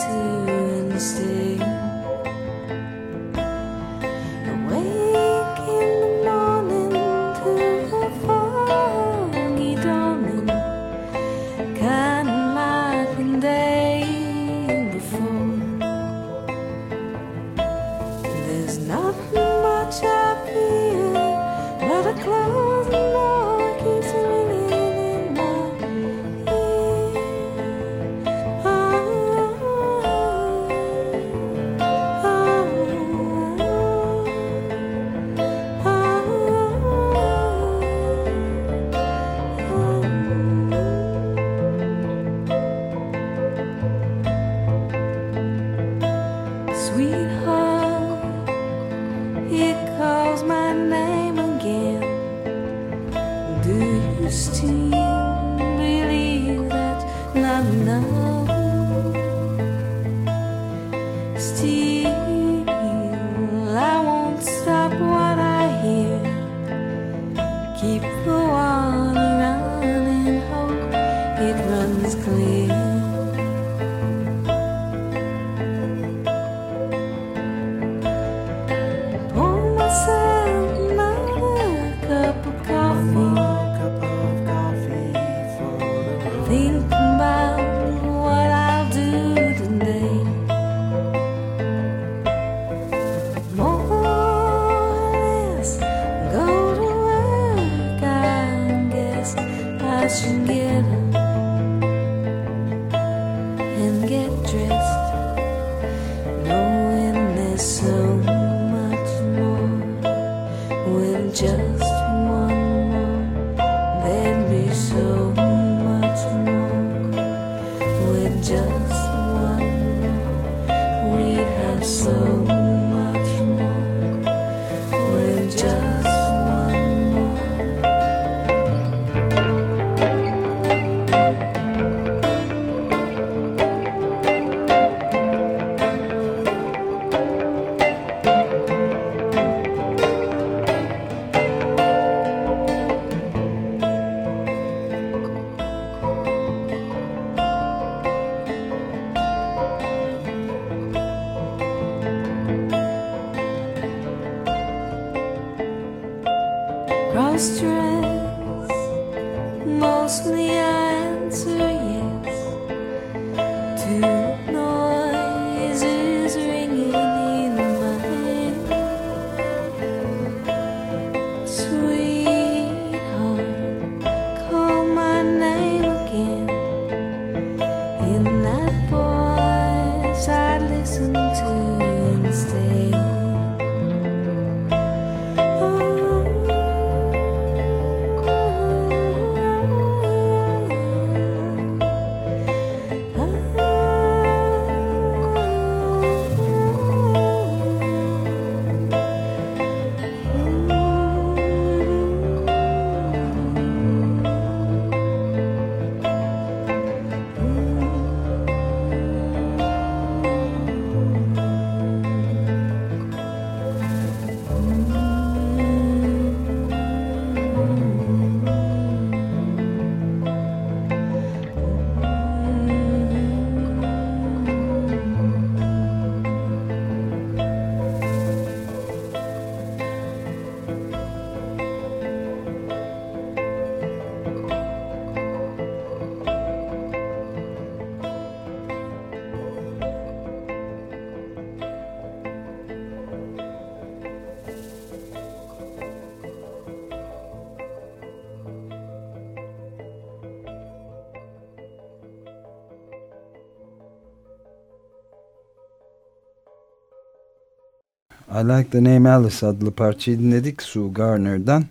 I Like the Name Alice adlı parçayı dinledik Sue Garner'dan.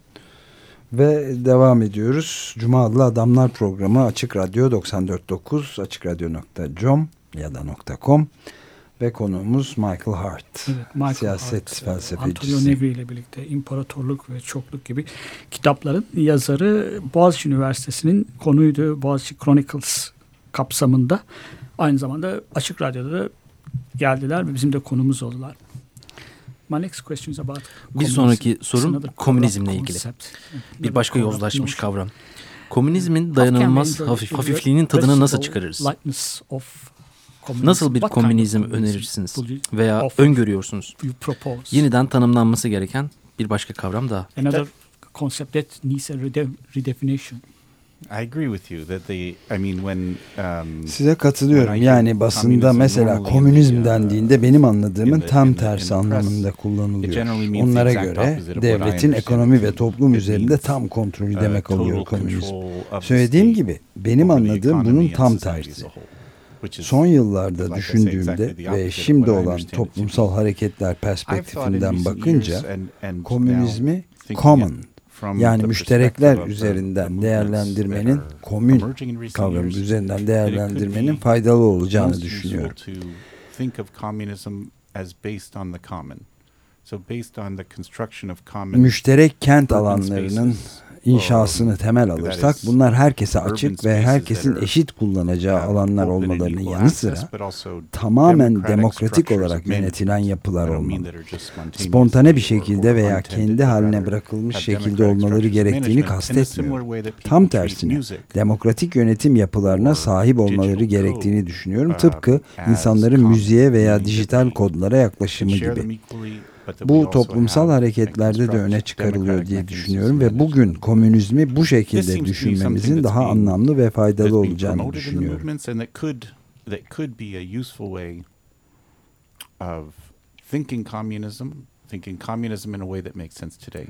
Ve devam ediyoruz. Cuma adlı Adamlar programı Açık Radyo 94.9 açıkradyo.com ya da .com ve konuğumuz Michael Hart. Evet, Michael Siyaset Hart, felsefecisi. Antonio Negri ile birlikte İmparatorluk ve Çokluk gibi kitapların yazarı Boğaziçi Üniversitesi'nin konuydu. Boğaziçi Chronicles kapsamında. Aynı zamanda Açık Radyo'da da geldiler ve bizim de konumuz oldular. My next question is about bir sonraki sorum komünizmle ilgili. Bir başka yozlaşmış kavram. Komünizmin dayanılmaz hafif, hafifliğinin tadını nasıl çıkarırız? Nasıl bir komünizm önerirsiniz veya öngörüyorsunuz? Yeniden tanımlanması gereken bir başka kavram daha. Another concept that needs a redefinition. I agree with you that the I mean when um, Size katılıyorum. Yani basında mesela komünizm uh, dendiğinde benim anladığımın tam tersi anlamında kullanılıyor. Onlara göre devletin ekonomi ve toplum üzerinde tam kontrolü uh, demek oluyor komünizm. Söylediğim gibi benim anladığım bunun tam tersi. Son yıllarda düşündüğümde ve şimdi olan toplumsal hareketler perspektifinden bakınca komünizmi common yani müşterekler üzerinden değerlendirmenin komün kavramı üzerinden değerlendirmenin faydalı olacağını düşünüyorum. Müşterek kent alanlarının inşasını temel alırsak bunlar herkese açık ve herkesin eşit kullanacağı alanlar olmalarının yanı sıra tamamen demokratik olarak yönetilen yapılar olmalı. Spontane bir şekilde veya kendi haline bırakılmış şekilde olmaları gerektiğini kastetmiyor. Tam tersine demokratik yönetim yapılarına sahip olmaları gerektiğini düşünüyorum. Tıpkı insanların müziğe veya dijital kodlara yaklaşımı gibi. Bu toplumsal hareketlerde de öne çıkarılıyor diye düşünüyorum ve bugün komünizmi bu şekilde düşünmemizin daha anlamlı ve faydalı olacağını düşünüyorum. thinking communism, thinking communism in a way that makes sense today.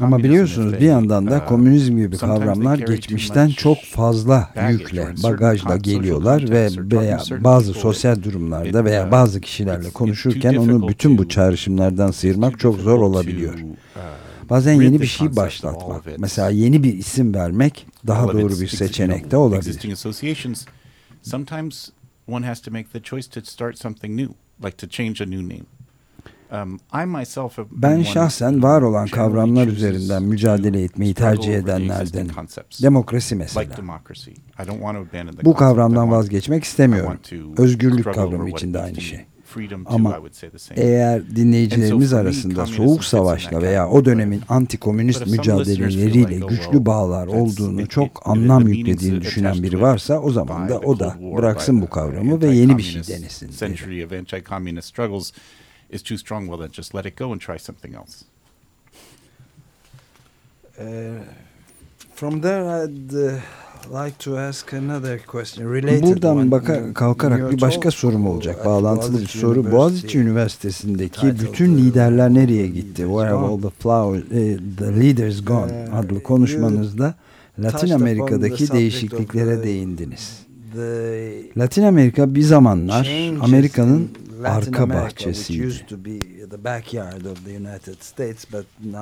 Ama biliyorsunuz bir yandan da uh, komünizm gibi kavramlar geçmişten çok fazla yükle, bagajla geliyorlar ve veya bazı sosyal durumlarda veya uh, bazı kişilerle konuşurken onu bütün bu çağrışımlardan sıyırmak çok zor olabiliyor. Uh, Bazen yeni bir şey başlatmak, mesela yeni bir isim vermek daha doğru bir seçenek de olabilir. Sometimes one has to make the choice to start something new, like to change a new name. Um, ben şahsen var olan kavramlar üzerinden mücadele etmeyi tercih edenlerden. Demokrasi mesela. Bu kavramdan vazgeçmek istemiyorum. Özgürlük kavramı için de aynı şey. Ama eğer dinleyicilerimiz arasında soğuk savaşla veya o dönemin antikomünist mücadeleleriyle güçlü bağlar olduğunu çok anlam yüklediğini düşünen biri varsa o zaman da o da bıraksın bu kavramı ve yeni bir şey denesin is too strong, well then just let it go and try something else. Uh, from there I'd uh, like to ask another question related Buradan baka, kalkarak bir başka sorum olacak. Bağlantılı bir soru. Boğaziçi Üniversitesi'ndeki bütün liderler nereye gitti? Where have all the flowers, uh, the leaders gone? Uh, adlı konuşmanızda Latin Amerika'daki değişikliklere değindiniz. Latin Amerika bir zamanlar Amerika'nın arka bahçesiydi.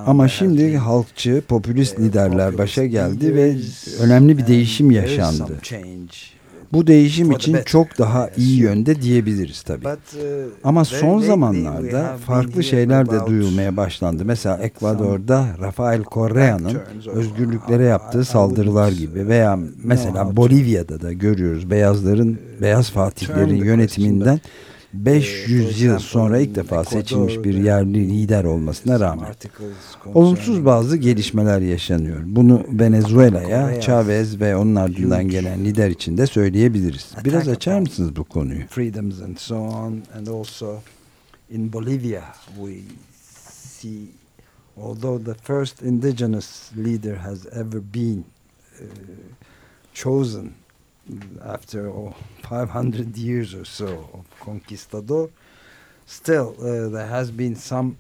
Ama şimdi halkçı, popülist uh, liderler başa geldi ve önemli bir değişim yaşandı. Bu değişim için çok daha iyi yönde diyebiliriz tabii. Uh, Ama son zamanlarda farklı şeyler de duyulmaya başlandı. Mesela Ekvador'da Rafael Correa'nın özgürlüklere yaptığı saldırılar gibi veya mesela Bolivya'da da görüyoruz beyazların, uh, beyaz fatihlerin yönetiminden 500 yıl sonra ilk defa seçilmiş bir yerli lider olmasına rağmen olumsuz bazı gelişmeler yaşanıyor. Bunu Venezuela'ya Chavez ve onun ardından gelen lider için de söyleyebiliriz. Biraz açar mısınız bu konuyu? İn Bolivia we see although the first indigenous leader has ever been uh, chosen after oh, 500 years or so of conquistador, still uh, there has been some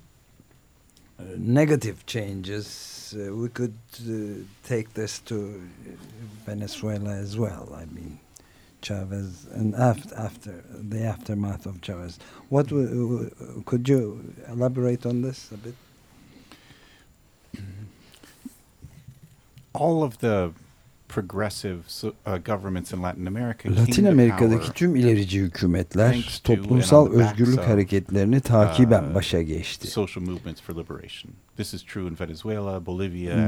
uh, negative changes. Uh, we could uh, take this to Venezuela as well. I mean, Chavez and after, after the aftermath of Chavez. What could you elaborate on this a bit? All of the Uh, Latin Amerika'daki tüm ilerici hükümetler toplumsal özgürlük hareketlerini takiben uh, başa geçti.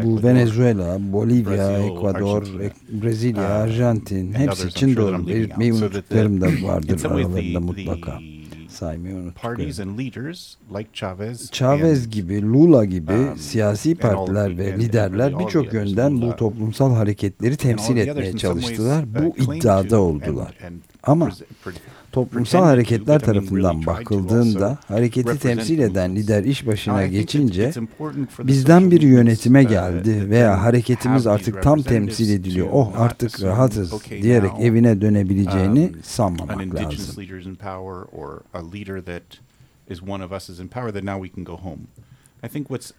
Bu Venezuela, Bolivya, Ekvador, Brezilya, uh, Arjantin hepsi için doğru. Belirtmeyi unuttuklarım da vardır aralarında mutlaka saymayı unuttuk. Chavez gibi, Lula gibi um, siyasi partiler ve liderler birçok yönden bu toplumsal hareketleri temsil etmeye çalıştılar. Bu uh, iddiada oldular. Ama toplumsal hareketler tarafından bakıldığında hareketi temsil eden lider iş başına geçince bizden bir yönetime geldi veya hareketimiz artık tam temsil ediliyor. Oh artık rahatız diyerek evine dönebileceğini um, sanmamak lazım. I think what's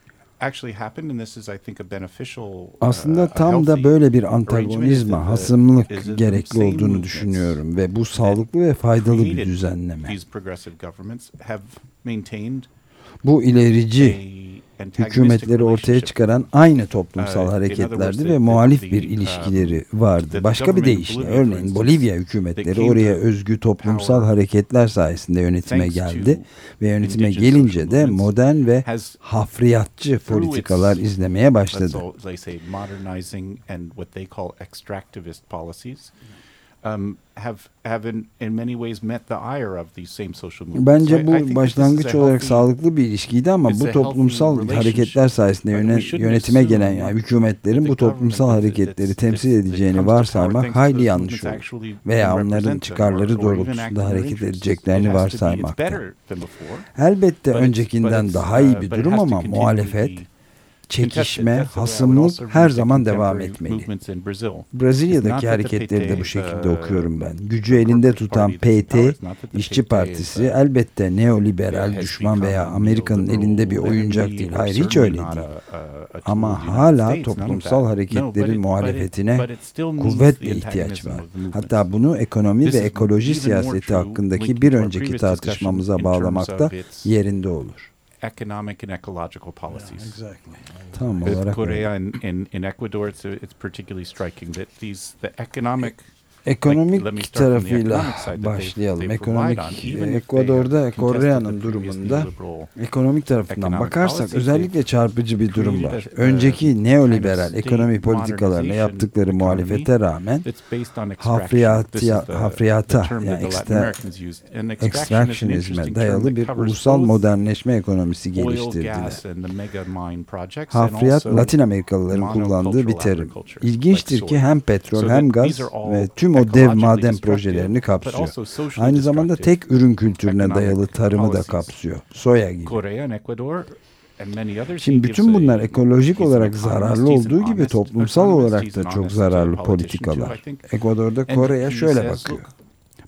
aslında tam da böyle bir antagonizma, hasımlık gerekli olduğunu düşünüyorum ve bu sağlıklı ve faydalı bir düzenleme. Bu ilerici hükümetleri ortaya çıkaran aynı toplumsal hareketlerdi ve muhalif bir ilişkileri vardı. Başka bir deyişle örneğin Bolivya hükümetleri oraya özgü toplumsal hareketler sayesinde yönetime geldi ve yönetime gelince de modern ve hafriyatçı politikalar izlemeye başladı um, have have in, in many ways met the ire of these same social movements. Bence bu başlangıç olarak sağlıklı bir ilişkiydi ama bu toplumsal hareketler sayesinde yönetime gelen yani hükümetlerin bu toplumsal hareketleri temsil edeceğini varsaymak hayli yanlış olur. Veya onların çıkarları doğrultusunda hareket edeceklerini varsaymakta. Elbette öncekinden daha iyi bir durum ama muhalefet çekişme, hasımlık her zaman devam etmeli. Brezilya'daki hareketleri de bu şekilde okuyorum ben. Gücü elinde tutan PT, İşçi Partisi elbette neoliberal, düşman veya Amerika'nın elinde bir oyuncak değil. Hayır hiç öyle değil. Ama hala toplumsal hareketlerin muhalefetine kuvvetle ihtiyaç var. Hatta bunu ekonomi ve ekoloji siyaseti hakkındaki bir önceki tartışmamıza bağlamakta yerinde olur economic and ecological policies. Yeah, exactly. Tam olarak Korea and in, in Ecuador, it's, it's particularly striking that these the economic Ekonomik tarafıyla başlayalım. Ekonomik Ekvador'da Kore'nin durumunda ekonomik tarafından bakarsak özellikle çarpıcı bir durum var. Önceki neoliberal ekonomi politikalarına yaptıkları muhalefete rağmen hafriyata, hafriyata yani ekstra, extractionizme dayalı bir ulusal modernleşme ekonomisi geliştirdiler. Hafriyat Latin Amerikalıların kullandığı bir terim. İlginçtir ki hem petrol hem gaz ve tüm o dev maden projelerini kapsıyor. Aynı zamanda tek ürün kültürüne dayalı tarımı da kapsıyor. Soya gibi. Şimdi bütün bunlar ekolojik olarak zararlı olduğu gibi toplumsal olarak da çok zararlı politikalar. Ekvador'da Kore'ye şöyle bakıyor.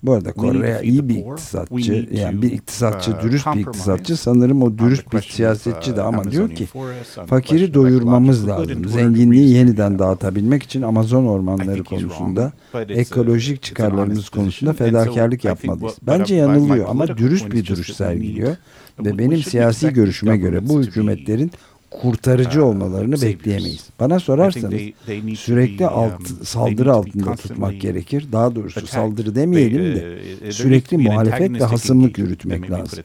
Bu arada Kore iyi bir iktisatçı. Yani bir iktisatçı, uh, dürüst bir iktisatçı. Sanırım o dürüst bir siyasetçi de ama diyor ki fakiri doyurmamız lazım. Zenginliği yeniden dağıtabilmek için Amazon ormanları konusunda ekolojik çıkarlarımız konusunda fedakarlık yapmalıyız. Bence yanılıyor ama dürüst bir duruş sergiliyor. Ve benim siyasi görüşüme göre bu hükümetlerin kurtarıcı olmalarını bekleyemeyiz. Bana sorarsanız sürekli alt, saldırı altında tutmak gerekir. Daha doğrusu saldırı demeyelim de sürekli muhalefet ve hasımlık yürütmek lazım.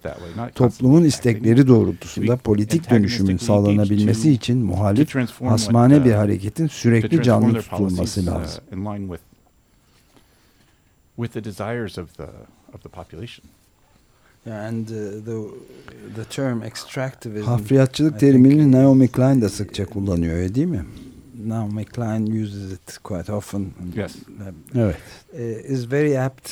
Toplumun istekleri doğrultusunda politik dönüşümün sağlanabilmesi için muhalif hasmane bir hareketin sürekli canlı tutulması lazım. with the desires of the of the population. And uh, the the term extractivism. Hafriyatçılık terimini Naomi Klein de sıkça kullanıyor öyle değil mi? Naomi Klein uses it quite often. Yes. Evet. Uh, is very apt.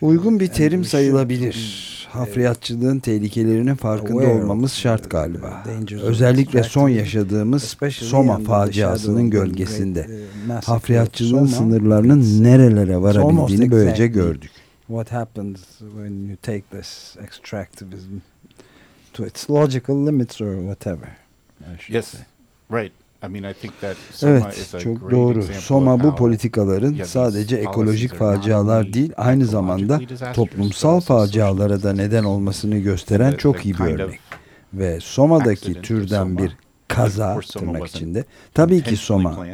Uygun bir terim sayılabilir. Hafriyatçılığın tehlikelerinin farkında olmamız şart galiba. Özellikle son yaşadığımız Soma faciasının gölgesinde. Uh, Hafriyatçılığın sınırlarının nerelere varabildiğini böylece gördük what happens when you take this extractivism to its logical limits or whatever. Yes, say. right. I mean, I think that Soma evet, çok doğru. Soma bu politikaların sadece ekolojik facialar değil, aynı zamanda toplumsal facialara da neden olmasını gösteren çok iyi bir örnek. Ve Soma'daki türden bir kaza tırnak içinde. Tabii ki Soma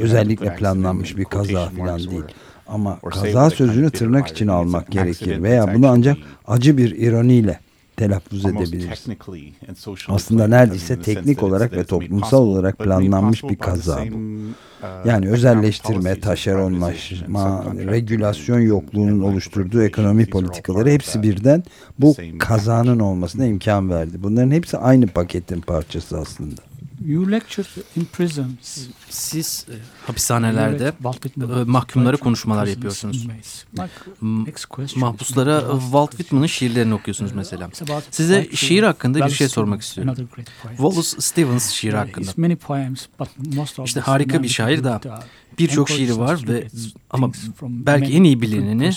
özellikle planlanmış bir kaza falan değil. Ama kaza sözünü tırnak için almak gerekir veya bunu ancak acı bir ironiyle telaffuz edebiliriz. Aslında neredeyse teknik olarak ve toplumsal olarak planlanmış bir kaza bu. Uh, yani özelleştirme, taşeronlaşma, regülasyon yokluğunun oluşturduğu ekonomi politikaları hepsi birden bu kazanın olmasına imkan verdi. Bunların hepsi aynı paketin parçası aslında. You lecture in prisons. Siz e, hapishanelerde e, mahkumlara konuşmalar yapıyorsunuz. Mahpuslara Walt Whitman'ın şiirlerini okuyorsunuz mesela. Size şiir hakkında bir şey sormak istiyorum. Wallace Stevens şiiri hakkında. İşte harika bir şair da birçok şiiri var ve ama belki en iyi bilineni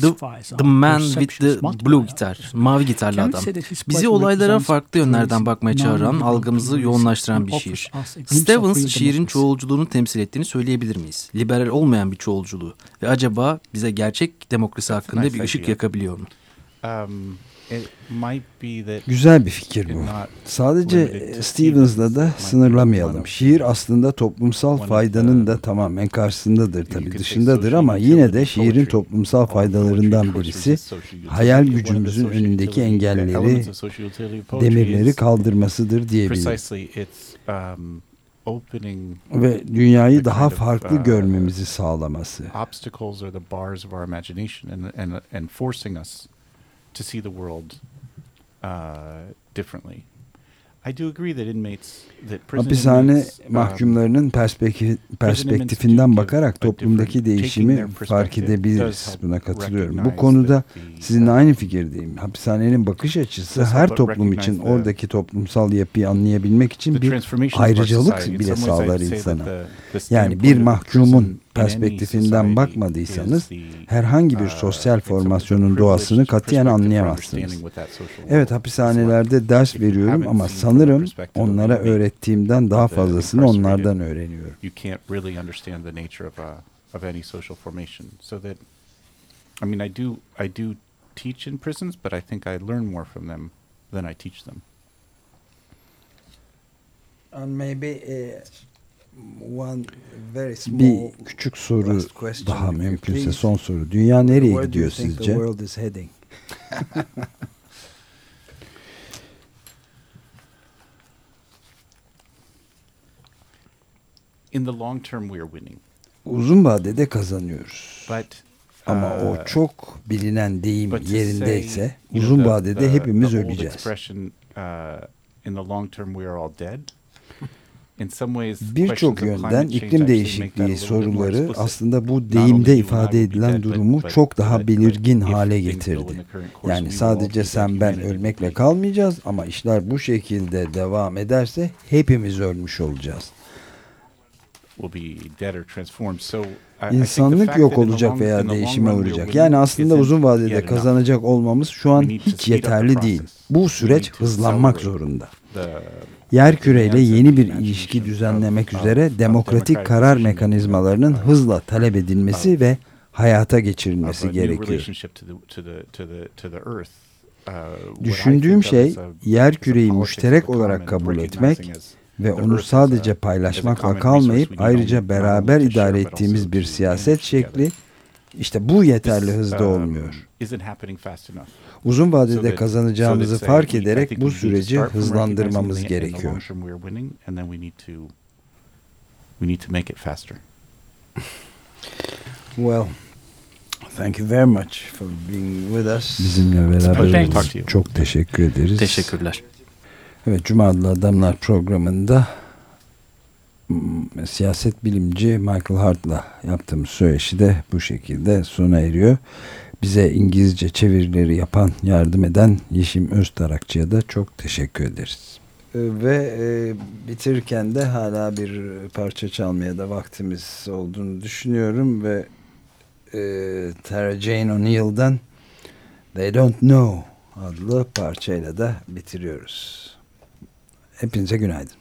The, the Man with the Blue Gitar, mavi gitarlı adam. Bizi olaylara farklı yönlerden bakmaya çağıran, algımızı yoğunlaştıran bir şiir. Stevens şiirin çoğulculuğunu temsil ettiğini söyleyebilir miyiz? Liberal olmayan bir çoğulculuğu ve acaba bize gerçek demokrasi hakkında bir ışık yakabiliyor mu? Um, Güzel bir fikir bu. Sadece Stevens'la da sınırlamayalım. Şiir aslında toplumsal faydanın da tamamen karşısındadır tabii dışındadır ama yine de şiirin toplumsal faydalarından birisi hayal gücümüzün önündeki engelleri, demirleri kaldırmasıdır diyebiliriz. Ve dünyayı daha farklı uh, görmemizi sağlaması. To see the world uh, differently. I do agree that inmates Hapishane um, mahkumlarının perspektif, perspektifinden bakarak toplumdaki değişimi fark edebiliriz. Buna katılıyorum. Bu konuda sizinle aynı fikirdeyim. Hapishanenin bakış açısı her toplum için oradaki toplumsal yapıyı anlayabilmek için bir ayrıcalık bile sağlar insana. Yani bir mahkumun perspektifinden bakmadıysanız herhangi bir uh, sosyal formasyonun doğasını katiyen anlayamazsınız. Evet hapishanelerde ders veriyorum ama sanırım onlara öğrettiğimden daha fazlasını onlardan öğreniyorum. That, I mean, I do, I do teach in prisons, but I think I learn more from them than I teach them. And maybe uh, bir küçük soru daha mümkünse son soru. Dünya nereye gidiyor sizce? in the long term we are winning. Uzun vadede kazanıyoruz. But ama uh, o çok bilinen deyim yerindeyse uzun vadede the, hepimiz the öleceğiz. Uh, Birçok yönden iklim değişikliği soruları aslında bu deyimde ifade edilen durumu çok daha belirgin hale getirdi. Yani sadece sen ben ölmekle kalmayacağız ama işler bu şekilde devam ederse hepimiz ölmüş olacağız. İnsanlık yok olacak veya değişime uğrayacak. Yani aslında uzun vadede kazanacak olmamız şu an hiç yeterli değil. Bu süreç hızlanmak zorunda. Yer küreyle yeni bir ilişki düzenlemek üzere demokratik karar mekanizmalarının hızla talep edilmesi ve hayata geçirilmesi gerekiyor. Düşündüğüm şey yer küreyi müşterek olarak kabul etmek ve onu sadece paylaşmakla kalmayıp ayrıca beraber idare ettiğimiz bir siyaset şekli işte bu yeterli hızda um, olmuyor. Uzun vadede kazanacağımızı fark ederek bu süreci hızlandırmamız gerekiyor. Well, thank you very much for being with us. Bizimle beraber çok teşekkür ederiz. Teşekkürler. Evet Cuma Adlı Adamlar programında siyaset bilimci Michael Hart'la yaptığımız söyleşi de bu şekilde sona eriyor. Bize İngilizce çevirileri yapan, yardım eden Yeşim Öztarakçı'ya da çok teşekkür ederiz. Ee, ve e, bitirirken de hala bir parça çalmaya da vaktimiz olduğunu düşünüyorum ve e, Tara Jane O'Neill'dan They Don't Know adlı parçayla da bitiriyoruz. Hepinize günaydın.